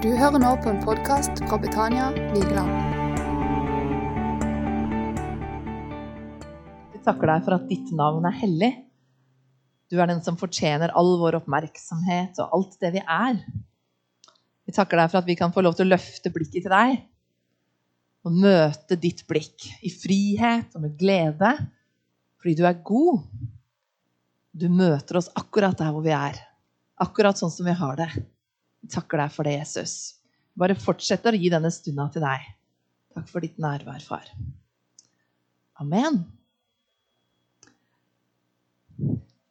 Du hører nå på en podkast fra Betania Vigeland. Vi takker deg for at ditt navn er hellig. Du er den som fortjener all vår oppmerksomhet og alt det vi er. Vi takker deg for at vi kan få lov til å løfte blikket til deg og møte ditt blikk i frihet og med glede, fordi du er god. Du møter oss akkurat der hvor vi er, akkurat sånn som vi har det. Takker deg for det, Jesus. Bare fortsetter å gi denne stunda til deg. Takk for ditt nærvær, far. Amen.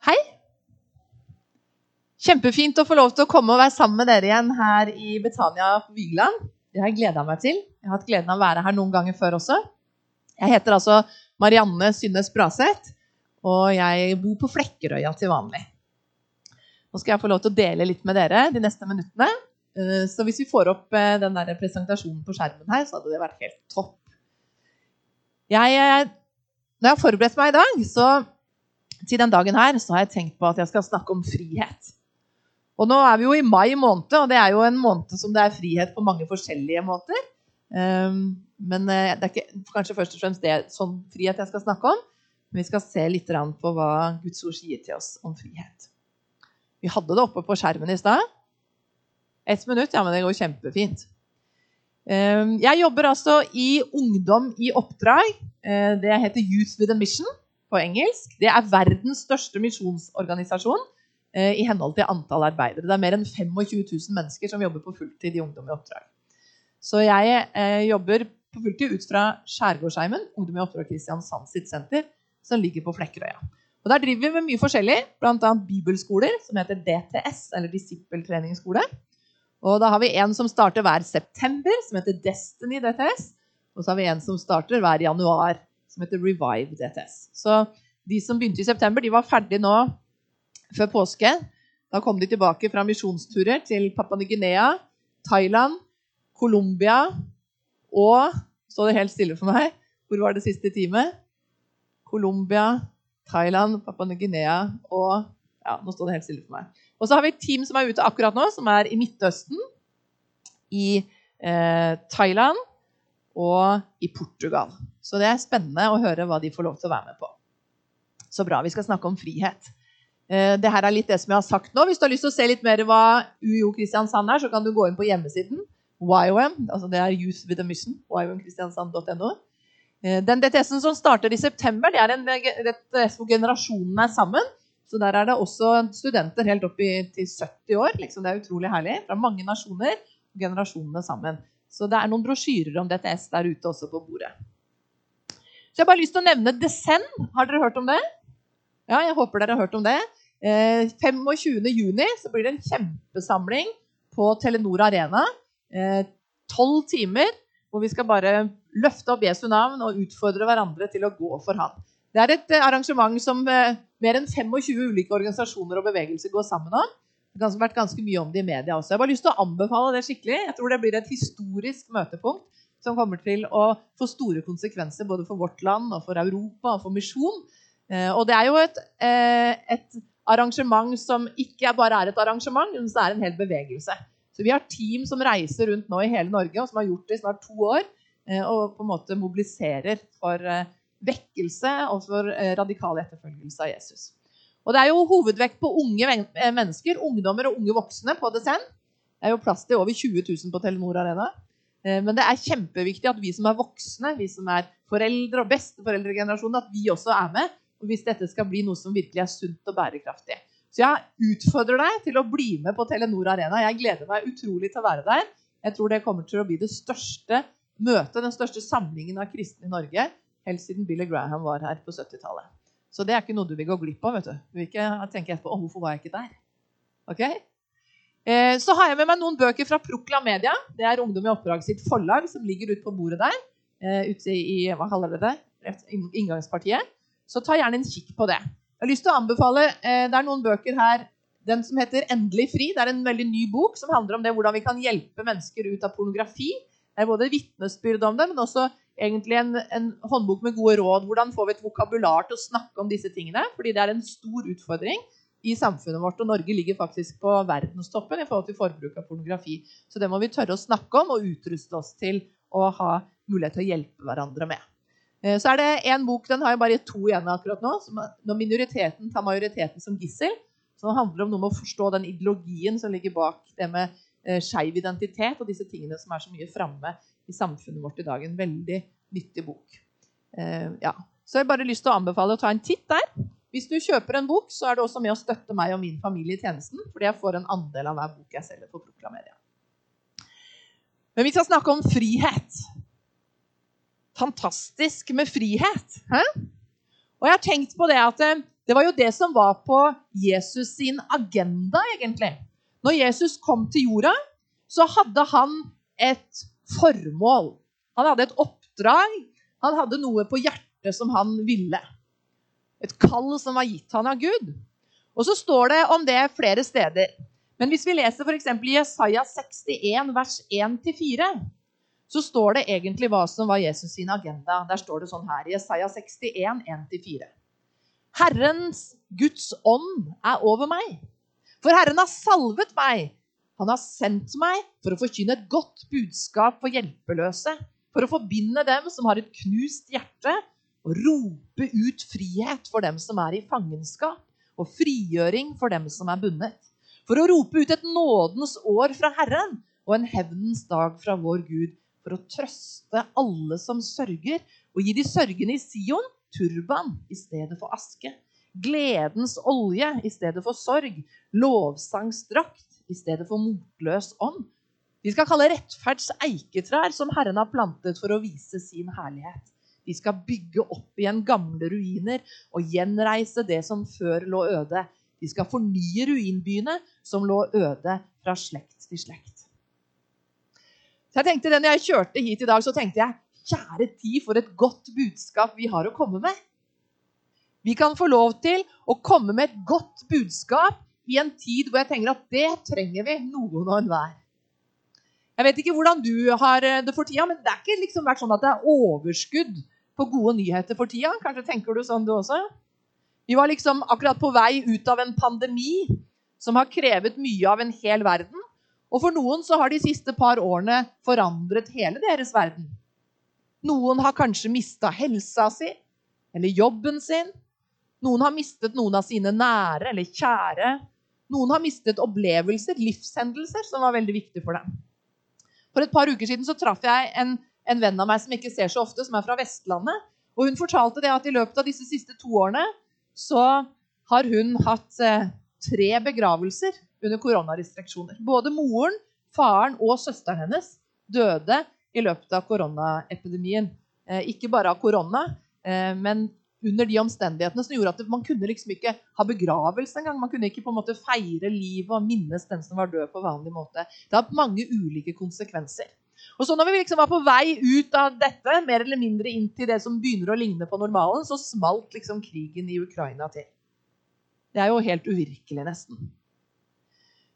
Hei. Kjempefint å få lov til å komme og være sammen med dere igjen her i Betania på Vigeland. Det har jeg gleda meg til. Jeg har hatt gleden av å være her noen ganger før også. Jeg heter altså Marianne Synnes Braseth, og jeg bor på Flekkerøya til vanlig. Nå skal jeg få lov til å dele litt med dere de neste minuttene. Eh, så hvis vi får opp eh, den der presentasjonen på skjermen her, så hadde det vært helt topp. Jeg, eh, når jeg har forberedt meg i dag, så til den dagen her, så har jeg tenkt på at jeg skal snakke om frihet. Og nå er vi jo i mai måned, og det er jo en måned som det er frihet på mange forskjellige måter. Men det er ikke kanskje først og fremst det sånn frihet jeg skal snakke om. Men vi skal se litt på hva Guds ord sier til oss om frihet. Vi hadde det oppe på skjermen i stad. Ett minutt? Ja, men det går kjempefint. Ehm, jeg jobber altså i Ungdom i oppdrag. Eh, det heter Youth with a Mission på engelsk. Det er verdens største misjonsorganisasjon eh, i henhold til antall arbeidere. Det er mer enn 25 000 mennesker som jobber på fulltid i Ungdom i oppdrag. Så jeg eh, jobber på fulltid ut fra Skjærgårdsheimen, Ungdom i oppdrag Kristiansand sitt senter, som ligger på Flekkerøya. Og Der driver vi med mye forskjellig, bl.a. bibelskoler, som heter DTS, eller disippeltreningsskole. Og da har vi en som starter hver september, som heter Destiny DTS. Og så har vi en som starter hver januar, som heter Revive DTS. Så de som begynte i september, de var ferdige nå før påske. Da kom de tilbake fra misjonsturer til Papua Ny-Guinea, Thailand, Colombia og Så det helt stille for meg. Hvor var det siste teamet? Colombia, Thailand, Papua Ny-Guinea og ja, nå står det helt stille for meg. Og så har vi et team som er ute akkurat nå, som er i Midtøsten, i eh, Thailand og i Portugal. Så det er spennende å høre hva de får lov til å være med på. Så bra. Vi skal snakke om frihet. Eh, det her er litt det som jeg har sagt nå. Hvis du har lyst til å se litt mer hva UiO Kristiansand er, så kan du gå inn på hjemmesiden YOM. altså Det er Youth with a Mission. YOMkristiansand.no. Eh, den DTS-en som starter i september, det er en DTS hvor generasjonene er sammen. Så der er det også studenter helt opp til 70 år. Liksom, det er utrolig herlig. Fra mange nasjoner. Generasjonene sammen. Så det er noen brosjyrer om DTS der ute også på bordet. Så jeg har bare lyst til å nevne Descend. Har dere hørt om det? Ja, jeg håper dere har hørt om det. Eh, 25.6 blir det en kjempesamling på Telenor Arena. Eh, tolv eh, timer hvor vi skal bare løfte opp Jesu navn og utfordre hverandre til å gå for han. Det er et eh, arrangement som eh, mer enn 25 ulike organisasjoner og bevegelser går sammen om. Det har vært ganske mye om det i media også. Jeg har bare lyst til å anbefale det skikkelig. Jeg tror det blir et historisk møtepunkt som kommer til å få store konsekvenser både for vårt land og for Europa og for misjon. Eh, og det er jo et, et arrangement som ikke bare er et arrangement, men det er en hel bevegelse. Så Vi har team som reiser rundt nå i hele Norge, og som har gjort det i snart to år. Eh, og på en måte mobiliserer for eh, vekkelse og for eh, radikal etterfølgelse av Jesus. Og Det er jo hovedvekt på unge mennesker, ungdommer og unge voksne på DSN. Det er jo plass til over 20 000 på Telenor Arena. Men det er kjempeviktig at vi som er voksne, vi som er foreldre og besteforeldregenerasjonen, at vi også er med. Hvis dette skal bli noe som virkelig er sunt og bærekraftig. Så jeg utfordrer deg til å bli med på Telenor Arena. Jeg gleder meg utrolig til å være der. Jeg tror det kommer til å bli det største møtet, den største samlingen av kristne i Norge, helt siden Billy Graham var her på 70-tallet. Så det er ikke noe du vil gå glipp av. vet Du Du vil ikke tenke etterpå å, hvorfor var jeg ikke der. Ok? Eh, så har jeg med meg noen bøker fra Proklamedia. Det er Ungdom i oppdrag sitt forlag, som ligger ute på bordet der. Eh, ute i hva kaller det det? inngangspartiet. Så ta gjerne en kikk på det. Jeg har lyst til å anbefale, eh, Det er noen bøker her. Den som heter 'Endelig fri'. Det er en veldig ny bok som handler om det, hvordan vi kan hjelpe mennesker ut av pornografi. Det er både vitnesbyrd om det, men også egentlig en, en, håndbok med gode råd. Hvordan får vi et vokabular til å snakke om disse tingene? Fordi det er en stor utfordring. i samfunnet vårt, og Norge ligger faktisk på verdenstoppen i forhold til forbruk av pornografi. Så det må vi tørre å snakke om og utruste oss til å ha mulighet til å hjelpe hverandre med. Eh, så er det en bok, den har jeg bare to igjen akkurat nå, som er 'Når minoriteten tar majoriteten som gissel'. Som handler om noe med å forstå den ideologien som ligger bak det med eh, skeiv identitet og disse tingene som er så mye framme i samfunnet vårt i dag. En veldig nyttig bok. Eh, ja. Så jeg har bare lyst til å anbefale å ta en titt der. Hvis du kjøper en bok, så er det også med å støtte meg og min familie i tjenesten, fordi jeg får en andel av hver bok jeg selger på Proklameria. Men vi skal snakke om frihet. Fantastisk med frihet. Hæ? Og jeg har tenkt på det at eh, det var jo det som var på Jesus sin agenda, egentlig. Når Jesus kom til jorda, så hadde han et formål. Han hadde et oppdrag. Han hadde noe på hjertet som han ville. Et kall som var gitt han av Gud. Og så står det om det flere steder. Men hvis vi leser f.eks. i Jesaja 61, vers 1-4, så står det egentlig hva som var Jesus sin agenda. Der står det sånn her Jesaja 61, 1-4. Herrens Guds ånd er over meg. For Herren har salvet meg. Han har sendt meg for å forkynne et godt budskap for hjelpeløse. For å forbinde dem som har et knust hjerte, og rope ut frihet for dem som er i fangenskap, og frigjøring for dem som er bundet. For å rope ut et nådens år fra Herren og en hevnens dag fra vår Gud. For å trøste alle som sørger, og gi de sørgende i Sion turban i stedet for aske. Gledens olje i stedet for sorg. Lovsangsdrakt i stedet for motløs ånd. Vi skal kalle rettferds eiketrær som Herren har plantet for å vise sin herlighet. De skal bygge opp igjen gamle ruiner og gjenreise det som før lå øde. De skal fornye ruinbyene som lå øde fra slekt til slekt. Så jeg tenkte når jeg kjørte hit i dag, så tenkte jeg kjære tid for et godt budskap vi har å komme med. Vi kan få lov til å komme med et godt budskap i en tid hvor jeg tenker at det trenger vi, noen og enhver. Jeg vet ikke hvordan du har det for tida, men det er ikke liksom vært sånn at det er overskudd på gode nyheter for tida. Kanskje tenker du sånn, du også? Vi var liksom akkurat på vei ut av en pandemi som har krevet mye av en hel verden. Og for noen så har de siste par årene forandret hele deres verden. Noen har kanskje mista helsa si eller jobben sin. Noen har mistet noen av sine nære eller kjære. Noen har mistet opplevelser, livshendelser, som var veldig viktig for dem. For et par uker siden så traff jeg en en venn av meg som ikke ser så ofte, som er fra Vestlandet. Og hun fortalte det at i løpet av disse siste to årene så har hun hatt eh, tre begravelser under koronarestriksjoner. Både moren, faren og søsteren hennes døde i løpet av koronaepidemien. Eh, ikke bare av korona, eh, men under de omstendighetene som gjorde at man kunne liksom ikke ha begravelse engang. Man kunne ikke på en måte feire livet og minnes den som var død på vanlig måte. Det har mange ulike konsekvenser. Og så når vi liksom var på vei ut av dette, mer eller mindre inn til det som begynner å ligne på normalen, så smalt liksom krigen i Ukraina til. Det er jo helt uvirkelig, nesten.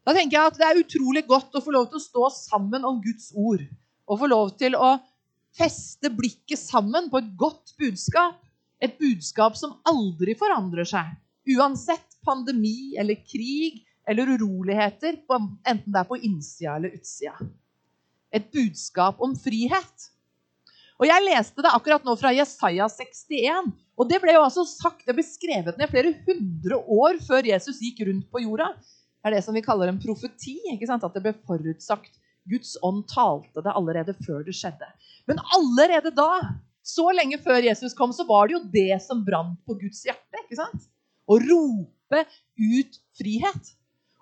Da tenker jeg at det er utrolig godt å få lov til å stå sammen om Guds ord. Og få lov til å feste blikket sammen på et godt budskap. Et budskap som aldri forandrer seg. Uansett pandemi eller krig eller uroligheter, enten det er på innsida eller utsida et budskap om frihet. Og Jeg leste det akkurat nå fra Jesaja 61. Og Det ble jo altså sagt, det ble skrevet ned flere hundre år før Jesus gikk rundt på jorda. Det er det som vi kaller en profeti. ikke sant? At det ble forutsagt. Guds ånd talte det allerede før det skjedde. Men allerede da, så lenge før Jesus kom, så var det jo det som brant på Guds hjerte. ikke sant? Å rope ut frihet.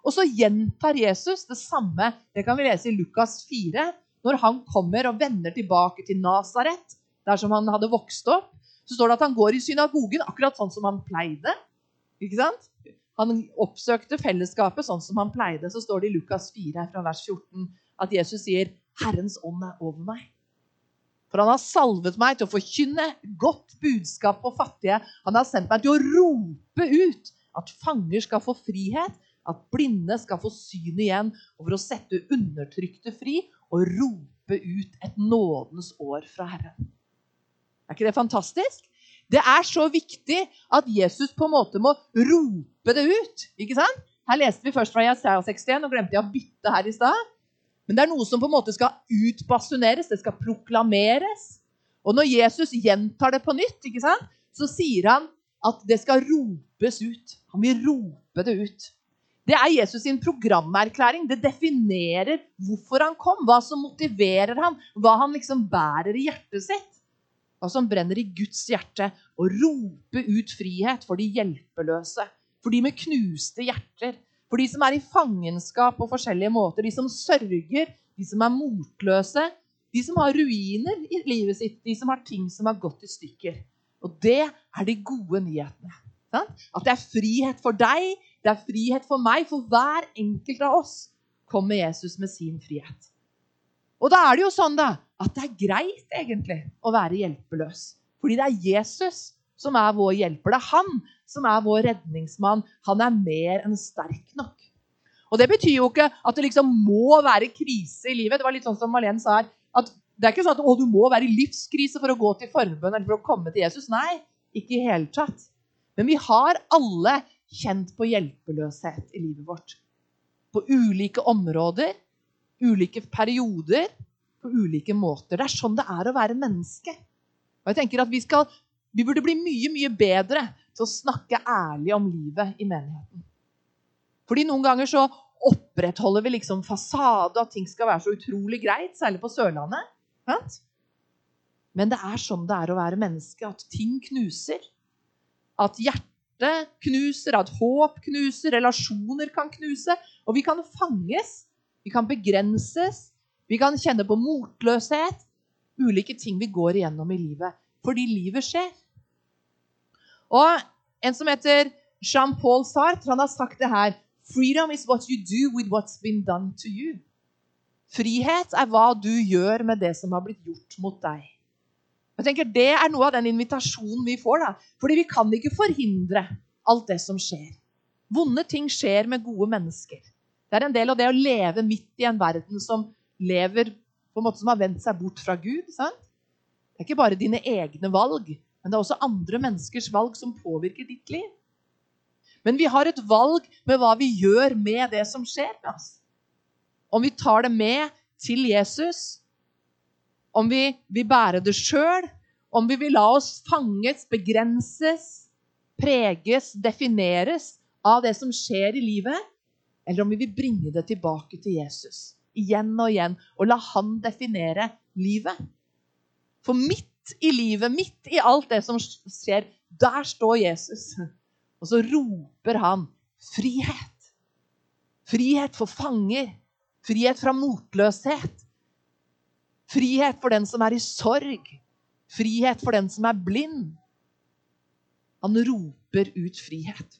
Og så gjentar Jesus det samme. Det kan vi lese i Lukas 4 når han kommer og vender tilbake til Nasaret, der som han hadde vokst opp, så står det at han går i synagogen akkurat sånn som han pleide. Ikke sant? Han oppsøkte fellesskapet sånn som han pleide. Så står det i Lukas 4 fra vers 14 at Jesus sier, 'Herrens ånd er over meg'. For han har salvet meg til å forkynne godt budskap på fattige. Han har sendt meg til å rope ut at fanger skal få frihet, at blinde skal få syn igjen, og for å sette undertrykte fri og rope ut et nådens år fra Herren. Er ikke det fantastisk? Det er så viktig at Jesus på en måte må rope det ut. ikke sant? Her leste vi først fra Jesaja 61, og glemte jeg å bytte her i stad. Men det er noe som på en måte skal utbasuneres, det skal proklameres. Og når Jesus gjentar det på nytt, sant, så sier han at det skal ropes ut. Han vil rope det ut. Det er Jesus sin programerklæring. Det definerer hvorfor han kom, hva som motiverer han, hva han liksom bærer i hjertet sitt. Hva som brenner i Guds hjerte. Å rope ut frihet for de hjelpeløse. For de med knuste hjerter. For de som er i fangenskap på forskjellige måter. De som sørger. De som er motløse. De som har ruiner i livet sitt. De som har ting som har gått i stykker. Og det er de gode nyhetene. At det er frihet for deg, det er frihet for meg. For hver enkelt av oss kommer Jesus med sin frihet. Og da er det jo sånn da, at det er greit egentlig å være hjelpeløs. Fordi det er Jesus som er vår hjelper. Det er han som er vår redningsmann. Han er mer enn sterk nok. Og Det betyr jo ikke at det liksom må være krise i livet. Det var litt sånn som Malene sa her, at Det er ikke sånn at å, du må være i livskrise for å gå til forbønn eller for å komme til Jesus. Nei, ikke i hele tatt. Men vi har alle kjent på hjelpeløshet i livet vårt. På ulike områder, ulike perioder, på ulike måter. Det er sånn det er å være menneske. Og jeg tenker at vi, skal, vi burde bli mye, mye bedre til å snakke ærlig om livet i menigheten. Fordi noen ganger så opprettholder vi liksom fasade, at ting skal være så utrolig greit, særlig på Sørlandet. Men det er sånn det er å være menneske, at ting knuser. At hjertet knuser, at håp knuser, relasjoner kan knuse. Og vi kan fanges, vi kan begrenses, vi kan kjenne på motløshet. Ulike ting vi går igjennom i livet. Fordi livet skjer. Og en som heter Jean-Paul Sartre, han har sagt det her Freedom is what you do with what's been done to you. Frihet er hva du gjør med det som har blitt gjort mot deg. Jeg tenker Det er noe av den invitasjonen vi får. da. Fordi vi kan ikke forhindre alt det som skjer. Vonde ting skjer med gode mennesker. Det er en del av det å leve midt i en verden som lever på en måte som har vendt seg bort fra Gud. Sant? Det er ikke bare dine egne valg, men det er også andre menneskers valg som påvirker ditt liv. Men vi har et valg med hva vi gjør med det som skjer med oss. Om vi tar det med til Jesus, om vi vil bære det sjøl, om vi vil la oss fanges, begrenses, preges, defineres av det som skjer i livet, eller om vi vil bringe det tilbake til Jesus igjen og igjen og la han definere livet. For i livet, midt i alt det som skjer, der står Jesus. Og så roper han frihet. Frihet for fanger. Frihet fra motløshet. Frihet for den som er i sorg. Frihet for den som er blind. Han roper ut frihet.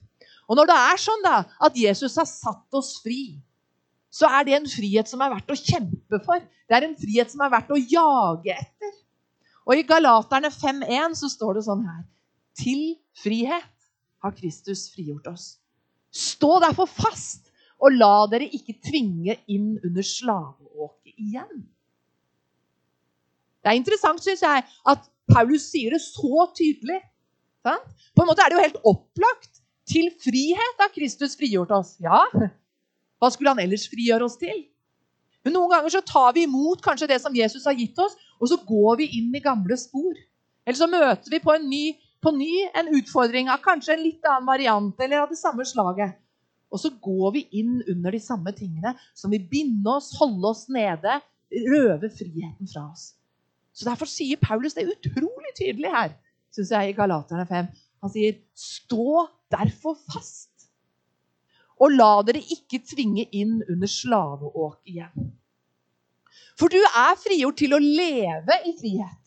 Og når det er sånn da, at Jesus har satt oss fri, så er det en frihet som er verdt å kjempe for. Det er en frihet som er verdt å jage etter. Og i Galaterne 5.1 så står det sånn her Til frihet har Kristus frigjort oss. Stå derfor fast, og la dere ikke tvinge inn under slaveåket igjen. Det er interessant, syns jeg, at Paulus sier det så tydelig. På en måte er det jo helt opplagt. Til frihet har Kristus frigjort oss. Ja, hva skulle han ellers frigjøre oss til? Men Noen ganger så tar vi imot kanskje det som Jesus har gitt oss, og så går vi inn i gamle spor. Eller så møter vi på, ny, på ny en utfordring av kanskje en litt annen variant eller av det samme slaget. Og så går vi inn under de samme tingene som vil binde oss, holde oss nede, røve friheten fra oss. Så Derfor sier Paulus det utrolig tydelig her, synes jeg, i Galaterne 5. Han sier, 'Stå derfor fast' og la dere ikke tvinge inn under slaveåk igjen. For du er frigjort til å leve i frihet.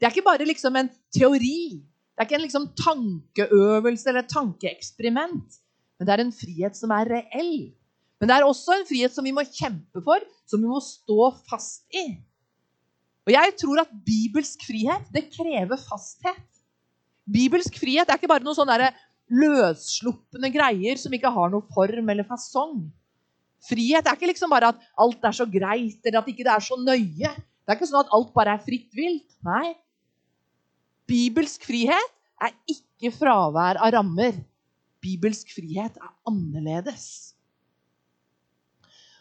Det er ikke bare liksom en teori. Det er ikke en liksom tankeøvelse eller tankeeksperiment. Men det er en frihet som er reell. Men det er også en frihet som vi må kjempe for, som vi må stå fast i. Og jeg tror at bibelsk frihet, det krever fasthet. Bibelsk frihet er ikke bare noen sånne løsslupne greier som ikke har noe form eller fasong. Frihet er ikke liksom bare at alt er så greit, eller at ikke det er så nøye. Det er ikke sånn at alt bare er fritt vilt. Nei. Bibelsk frihet er ikke fravær av rammer. Bibelsk frihet er annerledes.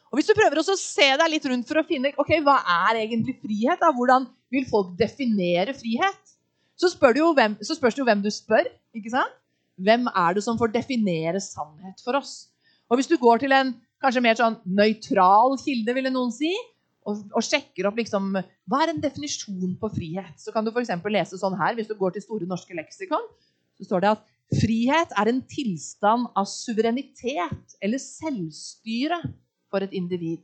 Og Hvis du prøver å se deg litt rundt for å finne ok, hva er egentlig frihet, da? hvordan vil folk definere frihet, så, spør hvem, så spørs det jo hvem du spør. ikke sant? Hvem er det som får definere sannhet for oss? Og Hvis du går til en kanskje mer sånn nøytral kilde, ville noen si, og, og, sjekker opp liksom, hva er en definisjon på frihet, så kan du f.eks. lese sånn her. Hvis du går til Store norske leksikon, så står det at frihet er en tilstand av suverenitet eller selvstyre for et individ.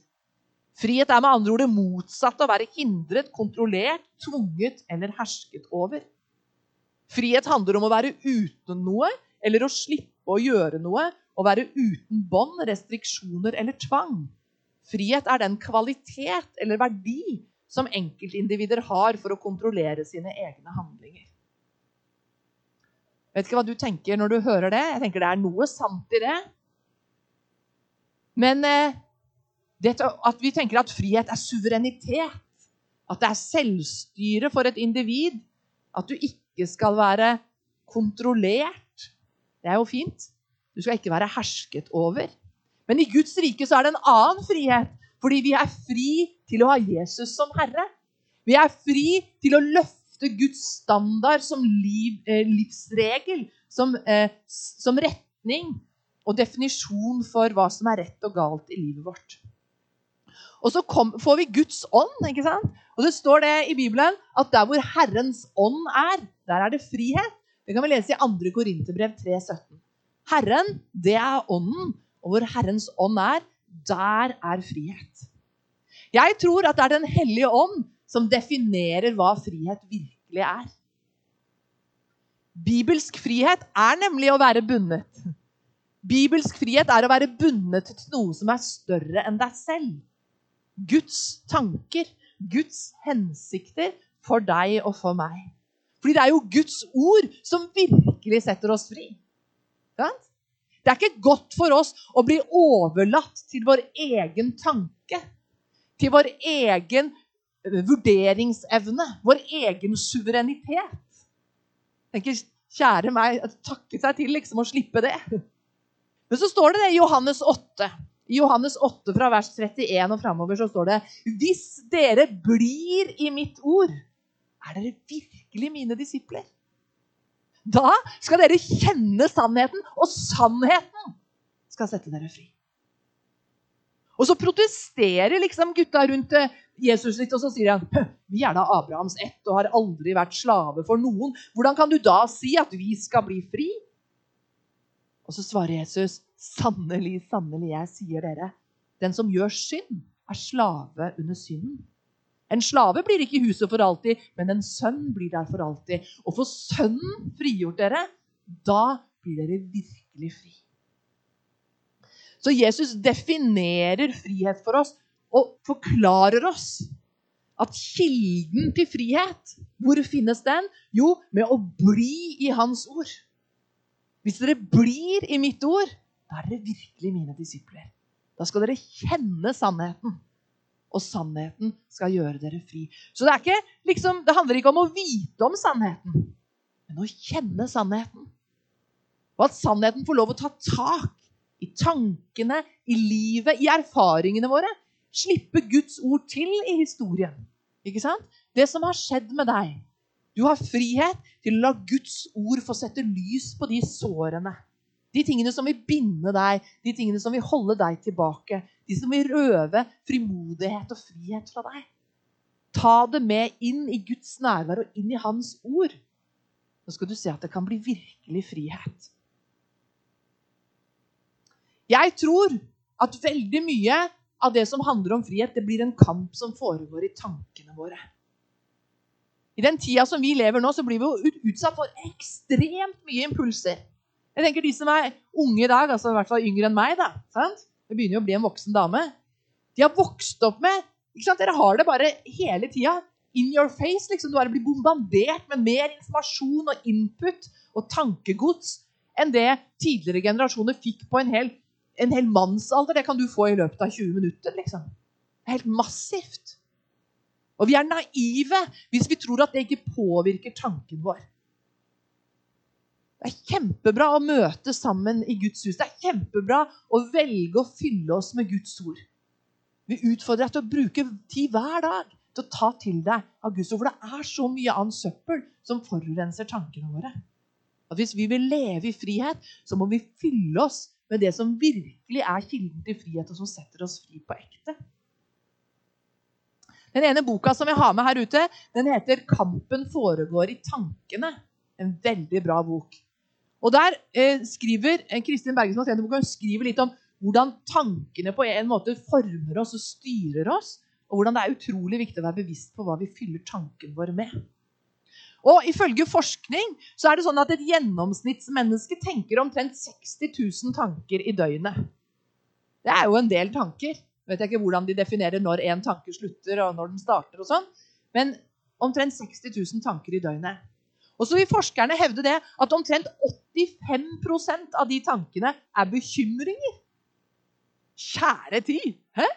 Frihet er med andre ord det motsatte å være hindret, kontrollert, tvunget eller hersket over. Frihet handler om å være uten noe eller å slippe å gjøre noe. Å være uten bånd, restriksjoner eller tvang. Frihet er den kvalitet eller verdi som enkeltindivider har for å kontrollere sine egne handlinger. Vet ikke hva du tenker når du hører det. Jeg tenker det er noe sant i det. Men eh, at vi tenker at frihet er suverenitet. At det er selvstyre for et individ. At du ikke skal være kontrollert. Det er jo fint. Du skal ikke være hersket over. Men i Guds rike så er det en annen frihet. Fordi vi er fri til å ha Jesus som herre. Vi er fri til å løfte Guds standard som liv, eh, livsregel, som, eh, som retning og definisjon for hva som er rett og galt i livet vårt. Og så kom, får vi Guds ånd. ikke sant? Og det står det i Bibelen at der hvor Herrens ånd er, der er det frihet. Det kan vi lese i 2. Korinterbrev 3,17. Herren, det er ånden. Og hvor Herrens ånd er, der er frihet. Jeg tror at det er Den hellige ånd som definerer hva frihet virkelig er. Bibelsk frihet er nemlig å være bundet. Bibelsk frihet er å være bundet til noe som er større enn deg selv. Guds tanker, Guds hensikter for deg og for meg. Fordi det er jo Guds ord som virkelig setter oss fri. Det er ikke godt for oss å bli overlatt til vår egen tanke. Til vår egen vurderingsevne, vår egen suverenitet. tenker, Kjære meg, takke seg til liksom å slippe det. Men så står det det i Johannes 8. I Johannes 8 fra vers 31 og framover så står det Hvis dere blir i mitt ord, er dere virkelig mine disipler. Da skal dere kjenne sannheten, og sannheten skal sette dere fri. Og så protesterer liksom gutta rundt eh, Jesus litt, og så sier han vi er da Abrahams ett og har aldri vært slave for noen. Hvordan kan du da si at vi skal bli fri? Og så svarer Jesus, sannelig, sannelig, jeg sier dere, den som gjør synd, er slave under synden. En slave blir ikke i huset for alltid, men en sønn blir der for alltid. Og får sønnen frigjort dere, da blir dere virkelig fri. Så Jesus definerer frihet for oss og forklarer oss at kilden til frihet, hvor finnes den? Jo, med å bli i Hans ord. Hvis dere blir i mitt ord, da er dere virkelig mine disipler. Da skal dere kjenne sannheten. Og sannheten skal gjøre dere fri. Så det, ikke, liksom, det handler ikke om å vite om sannheten, men å kjenne sannheten. Og at sannheten får lov å ta tak i tankene, i livet, i erfaringene våre. Slippe Guds ord til i historien. Ikke sant? Det som har skjedd med deg, du har frihet til å la Guds ord få sette lys på de sårene. De tingene som vil binde deg, de tingene som vil holde deg tilbake. De som vil røve frimodighet og frihet fra deg. Ta det med inn i Guds nærvær og inn i Hans ord. Nå skal du se at det kan bli virkelig frihet. Jeg tror at veldig mye av det som handler om frihet, det blir en kamp som foregår i tankene våre. I den tida som vi lever nå, så blir vi jo utsatt for ekstremt mye impulser. Jeg tenker De som er unge i dag, altså i hvert fall yngre enn meg, da, sant? Det begynner jo å bli en voksen dame, de har vokst opp med ikke sant? Dere har det bare hele tida. In your face. liksom. Du bare blir bombardert med mer informasjon og input og tankegods enn det tidligere generasjoner fikk på en hel, en hel mannsalder. Det kan du få i løpet av 20 minutter. liksom. Det er helt massivt. Og vi er naive hvis vi tror at det ikke påvirker tanken vår. Det er kjempebra å møte sammen i Guds hus. Det er kjempebra å velge å fylle oss med Guds ord. Vi utfordrer deg til å bruke tid hver dag til å ta til deg av Guds ord. For det er så mye annet søppel som forurenser tankene våre. At Hvis vi vil leve i frihet, så må vi fylle oss med det som virkelig er kilden til frihet, og som setter oss fri på ekte. Den ene boka som jeg har med her ute, den heter 'Kampen foregår i tankene'. En veldig bra bok. Og Der eh, skriver eh, Kristin Berge som har boka, skriver litt om hvordan tankene på en måte former oss og styrer oss. Og hvordan det er utrolig viktig å være bevisst på hva vi fyller tanken vår med. Og Ifølge forskning så er det sånn at et gjennomsnittsmenneske tenker omtrent 60 000 tanker i døgnet. Det er jo en del tanker vet jeg ikke hvordan de definerer når en tanke slutter, og når den starter. og sånn, Men omtrent 60 000 tanker i døgnet. Og så vil forskerne hevde det at omtrent 85% av de tankene er bekymringer. Kjære tid! Hæ?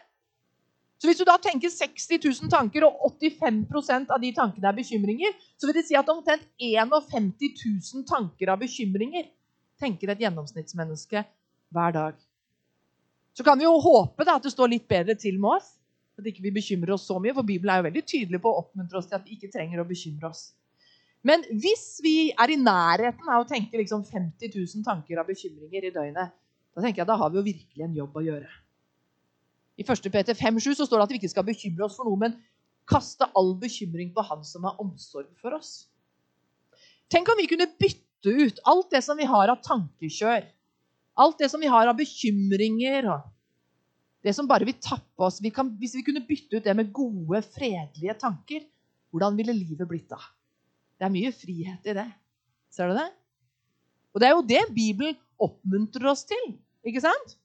Så Hvis du da tenker 60 000 tanker, og 85% av de tankene er bekymringer, så vil det si at omtrent 51 000 tanker av bekymringer tenker et gjennomsnittsmenneske hver dag. Så kan vi jo håpe da, at det står litt bedre til med oss. At ikke vi bekymrer oss så mye, for Bibelen er jo veldig tydelig på å oppmuntre oss til at vi ikke trenger å bekymre oss. Men hvis vi er i nærheten av å tenke liksom 50 000 tanker av bekymringer i døgnet, da tenker jeg da har vi jo virkelig en jobb å gjøre. I 1. Peter 5,7 så står det at vi ikke skal bekymre oss for noe, men kaste all bekymring på Han som har omsorg for oss. Tenk om vi kunne bytte ut alt det som vi har av tankekjør, Alt det som vi har av bekymringer og det som bare vil tappe oss. Vi kan, hvis vi kunne bytte ut det med gode, fredelige tanker, hvordan ville livet blitt da? Det er mye frihet i det. Ser du det? Og det er jo det Bibelen oppmuntrer oss til. ikke sant?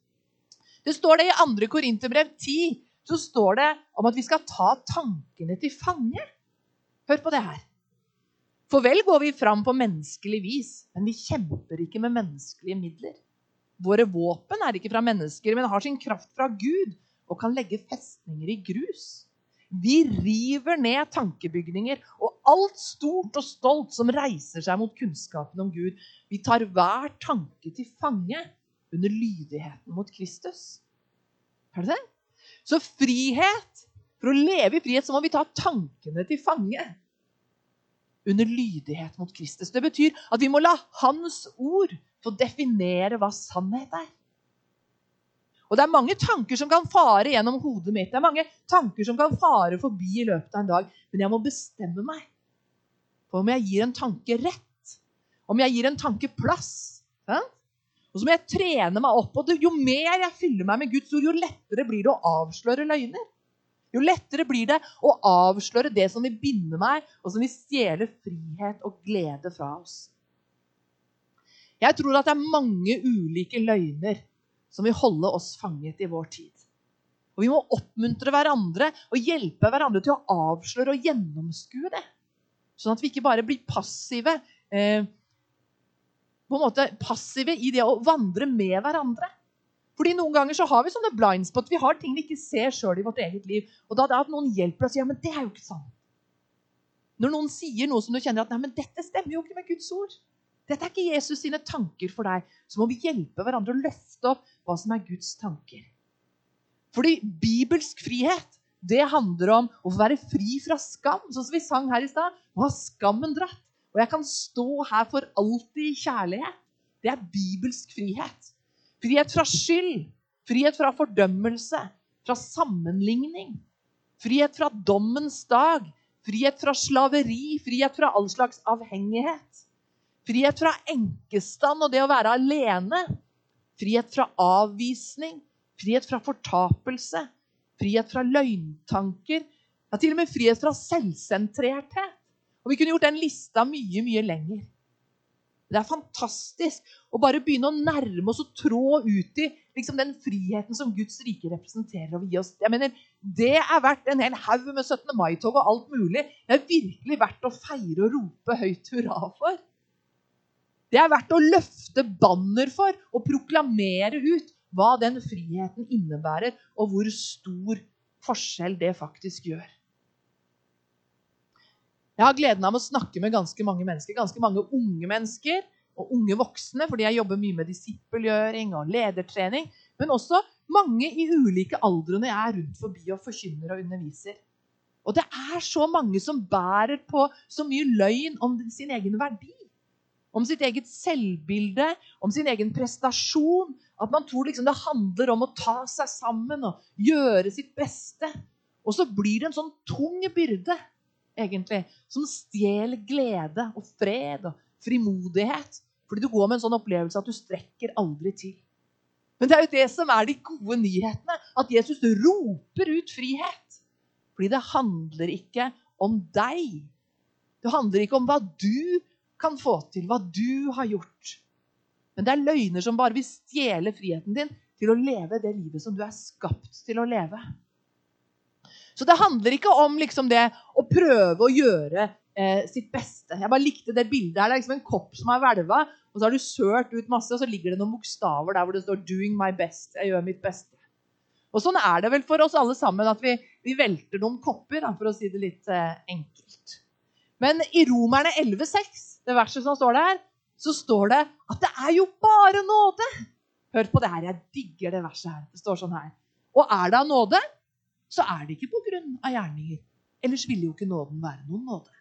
Det står det i 2. Korinterbrev 10 så står det om at vi skal ta tankene til fange. Hør på det her. For vel går vi fram på menneskelig vis, men vi kjemper ikke med menneskelige midler. Våre våpen er ikke fra mennesker, men har sin kraft fra Gud og kan legge festninger i grus. Vi river ned tankebygninger og alt stort og stolt som reiser seg mot kunnskapen om Gud. Vi tar hver tanke til fange under lydigheten mot Kristus. Er det det? Så frihet For å leve i frihet så må vi ta tankene til fange under lydighet mot Kristus. Det betyr at vi må la Hans ord få definere hva sannhet er. Og Det er mange tanker som kan fare gjennom hodet mitt. Det er mange tanker som kan fare forbi i løpet av en dag. Men jeg må bestemme meg for om jeg gir en tanke rett. Om jeg gir en tanke plass. Ja? Og så må jeg trene meg opp. og Jo mer jeg fyller meg med Guds ord, jo lettere blir det å avsløre løgner. Jo lettere blir det å avsløre det som vil binde meg, og som vil stjele frihet og glede fra oss. Jeg tror at det er mange ulike løgner som vil holde oss fanget i vår tid. Og Vi må oppmuntre hverandre og hjelpe hverandre til å avsløre og gjennomskue det. Sånn at vi ikke bare blir passive, eh, på en måte passive i det å vandre med hverandre. Fordi Noen ganger så har vi sånne blind spot. Vi har ting vi ikke ser sjøl i vårt eget liv. Og da er det at noen hjelper oss ja, men det er jo ikke sant. Når noen sier noe som du kjenner at nei, men dette stemmer jo ikke med Guds ord. Dette er ikke Jesus sine tanker for deg. Så må vi hjelpe hverandre å løfte opp hva som er Guds tanker. Fordi bibelsk frihet det handler om å være fri fra skam, sånn som vi sang her i stad. Å ha skammen dratt. Og jeg kan stå her for alltid i kjærlighet. Det er bibelsk frihet. Frihet fra skyld. Frihet fra fordømmelse. Fra sammenligning. Frihet fra dommens dag. Frihet fra slaveri. Frihet fra all slags avhengighet. Frihet fra enkestand og det å være alene. Frihet fra avvisning. Frihet fra fortapelse. Frihet fra løgntanker. Ja, til og med frihet fra selvsentrerthet. Og Vi kunne gjort den lista mye, mye lenger. Det er fantastisk å bare begynne å nærme oss og trå ut i liksom, den friheten som Guds rike representerer. og gi oss. Jeg mener, Det er verdt en hel haug med 17. mai-tog og alt mulig. Det er virkelig verdt å feire og rope høyt hurra for. Det er verdt å løfte banner for og proklamere ut hva den friheten innebærer, og hvor stor forskjell det faktisk gjør. Jeg har gleden av å snakke med ganske mange mennesker, ganske mange unge mennesker og unge voksne, fordi jeg jobber mye med disippelgjøring og ledertrening. Men også mange i ulike aldre når jeg er rundt forbi og forkynner og underviser. Og det er så mange som bærer på så mye løgn om sin egen verdi. Om sitt eget selvbilde, om sin egen prestasjon. At man tror liksom det handler om å ta seg sammen og gjøre sitt beste. Og så blir det en sånn tung byrde, egentlig, som stjeler glede og fred og frimodighet. Fordi du går med en sånn opplevelse at du strekker aldri til. Men det er jo det som er de gode nyhetene. At Jesus roper ut frihet. Fordi det handler ikke om deg. Det handler ikke om hva du kan få til, hva du har gjort. Men det er løgner som bare vil stjele friheten din til å leve det livet som du er skapt til å leve. Så det handler ikke om liksom det å prøve å gjøre eh, sitt beste. Jeg bare likte det bildet her. Det er liksom en kopp som er hvelva, og så har du sølt ut masse, og så ligger det noen bokstaver der hvor det står 'doing my best'. Jeg gjør mitt beste. Og sånn er det vel for oss alle sammen at vi, vi velter noen kopper, da, for å si det litt eh, enkelt. Men i Romerne 11,6, det verset som står der, så står det at det er jo bare nåde. Hør på det her. Jeg digger det verset her. Det står sånn her. Og er det av nåde, så er det ikke på grunn av gjerninger. Ellers ville jo ikke nåden være noen nåde.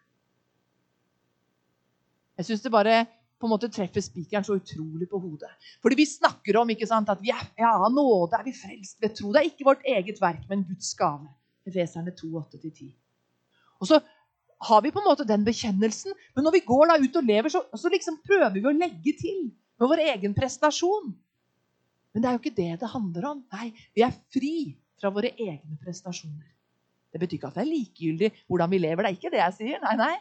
Jeg syns det bare på en måte treffer spikeren så utrolig på hodet. Fordi vi snakker om ikke sant, at vi er, ja, nåde er vi frelst ved tro. Det er ikke vårt eget verk, men Guds gave. Efeserne 2, 8-10. Og så har vi på en måte den bekjennelsen, men når vi går da ut og lever, så, så liksom prøver vi å legge til med vår egen prestasjon. Men det er jo ikke det det handler om. Nei, vi er fri fra våre egne prestasjoner. Det betyr ikke at det er likegyldig hvordan vi lever. Det er ikke det jeg sier. Nei, nei.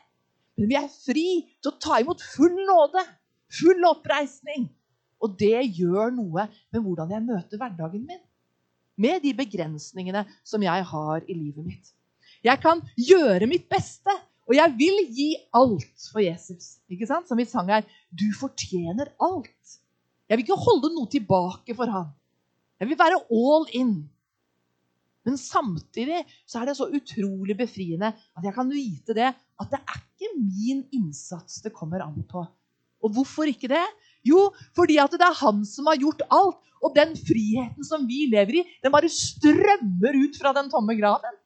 Men vi er fri til å ta imot full nåde, full oppreisning. Og det gjør noe med hvordan jeg møter hverdagen min. Med de begrensningene som jeg har i livet mitt. Jeg kan gjøre mitt beste, og jeg vil gi alt for Jesus. Ikke sant? Som vi sang her. Du fortjener alt. Jeg vil ikke holde noe tilbake for ham. Jeg vil være all in. Men samtidig så er det så utrolig befriende at jeg kan vite det at det er ikke min innsats det kommer an på. Og hvorfor ikke det? Jo, fordi at det er han som har gjort alt. Og den friheten som vi lever i, den bare strømmer ut fra den tomme graven.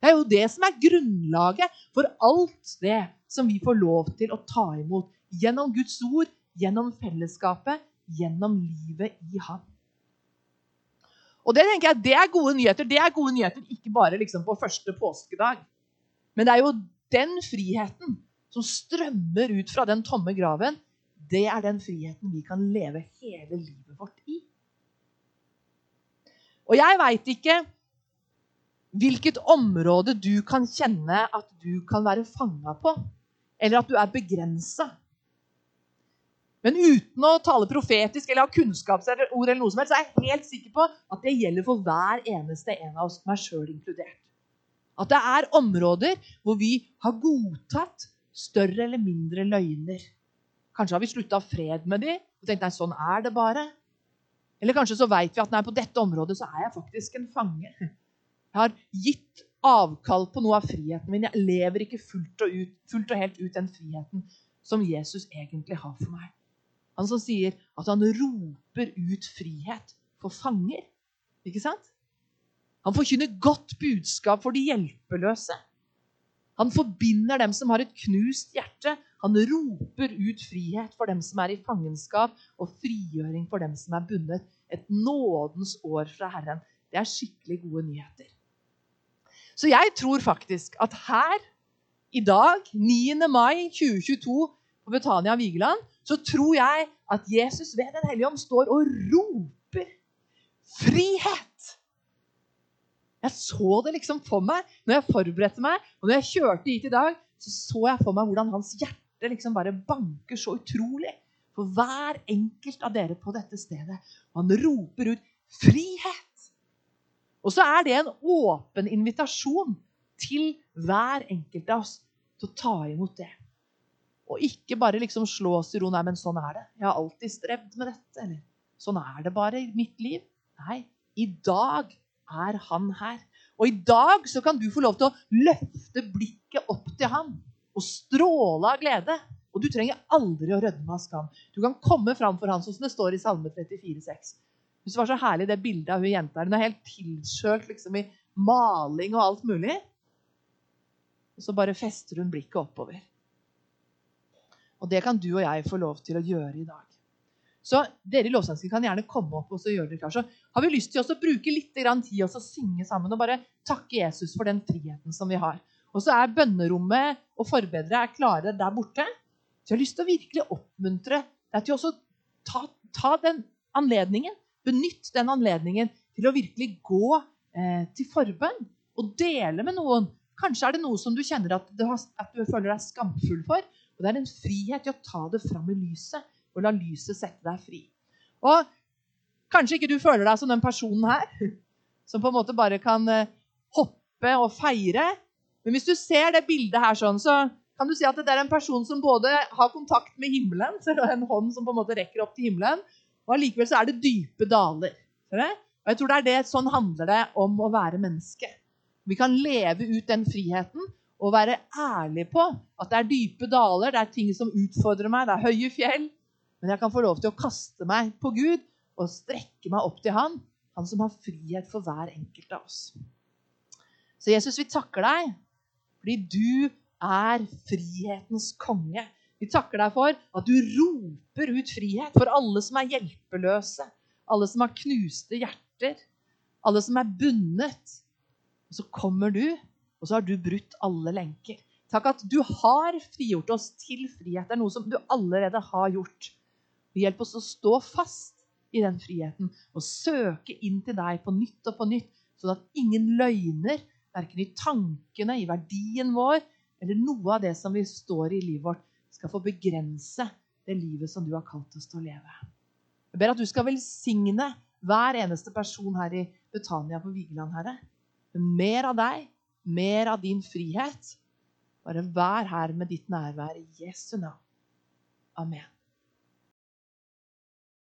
Det er jo det som er grunnlaget for alt det som vi får lov til å ta imot gjennom Guds ord, gjennom fellesskapet, gjennom livet i Han. Og det tenker jeg, det er gode nyheter. Det er gode nyheter ikke bare liksom på første påskedag. Men det er jo den friheten som strømmer ut fra den tomme graven. Det er den friheten vi kan leve hele livet vårt i. Og jeg veit ikke hvilket område du kan kjenne at du kan være fanga på, eller at du er begrensa. Men uten å tale profetisk eller ha kunnskapsord, eller noe som helst, så er jeg helt sikker på at det gjelder for hver eneste en av oss, meg sjøl inkludert. At det er områder hvor vi har godtatt større eller mindre løgner. Kanskje har vi slutta fred med dem og tenkt nei, sånn er det bare. Eller kanskje så veit vi at nei, på dette området så er jeg faktisk en fange. Jeg har gitt avkall på noe av friheten min. Jeg lever ikke fullt og, ut, fullt og helt ut den friheten som Jesus egentlig har for meg. Han som sier at han roper ut frihet for fanger. Ikke sant? Han forkynner godt budskap for de hjelpeløse. Han forbinder dem som har et knust hjerte. Han roper ut frihet for dem som er i fangenskap, og frigjøring for dem som er bundet. Et nådens år fra Herren. Det er skikkelig gode nyheter. Så jeg tror faktisk at her i dag, 9. mai 2022, på Betania Vigeland, så tror jeg at Jesus ved Den hellige ånd står og roper frihet. Jeg så det liksom for meg når jeg forberedte meg, og når jeg kjørte hit i dag, så så jeg for meg hvordan hans hjerte liksom bare banker så utrolig for hver enkelt av dere på dette stedet. Han roper ut 'frihet'. Og så er det en åpen invitasjon til hver enkelt av oss til å ta imot det. Og ikke bare liksom slå oss i ro. Nei, men sånn er det. Jeg har alltid strevd med dette. Eller sånn er det bare i mitt liv. Nei, i dag er han her. Og i dag så kan du få lov til å løfte blikket opp til ham og stråle av glede. Og du trenger aldri å rødme av skam. Du kan komme fram for han, sånn som det står i Salme 34,6. Det var så herlig det bildet av hun jenta. Hun er helt tilskjølt liksom, i maling og alt mulig. Og så bare fester hun blikket oppover. Og det kan du og jeg få lov til å gjøre i dag. Så dere i lovsangen kan gjerne komme opp og gjøre dere klar. Så har vi lyst til å bruke litt tid og synge sammen og bare takke Jesus for den friheten som vi har. Og så er bønnerommet og forbedere er klare der borte. Så jeg har lyst til å virkelig oppmuntre deg til å ta, ta, den anledningen. Benytt den anledningen til å virkelig gå eh, til forbønn og dele med noen. Kanskje er det noe som du kjenner at du, har, at du føler deg skamfull for. Og det er en frihet til å ta det fram i lyset og la lyset sette deg fri. Og kanskje ikke du føler deg som den personen her, som på en måte bare kan eh, hoppe og feire. Men hvis du ser det bildet her sånn, så kan du si at det er en person som både har kontakt med himmelen, så det er en hånd som på en måte rekker opp til himmelen, og allikevel så er det dype daler. Og jeg tror det er det, Sånn handler det om å være menneske. Vi kan leve ut den friheten og være ærlige på at det er dype daler, det er ting som utfordrer meg, det er høye fjell. Men jeg kan få lov til å kaste meg på Gud og strekke meg opp til Han, Han som har frihet for hver enkelt av oss. Så Jesus, vi takker deg fordi du er frihetens konge. Vi takker deg for at du roper ut frihet for alle som er hjelpeløse, alle som har knuste hjerter, alle som er bundet. Og så kommer du, og så har du brutt alle lenker. Takk at du har frigjort oss til frihet. Det er noe som du allerede har gjort. Hjelp oss å stå fast i den friheten og søke inn til deg på nytt og på nytt, sånn at ingen løgner, verken i tankene, i verdien vår eller noe av det som vi står i livet vårt, skal få begrense det livet som du har kalt oss til å leve. Jeg ber at du skal velsigne hver eneste person her i Betania på Vigeland, Herre. Mer av deg, mer av din frihet. Bare vær her med ditt nærvær i Jesu navn. Amen.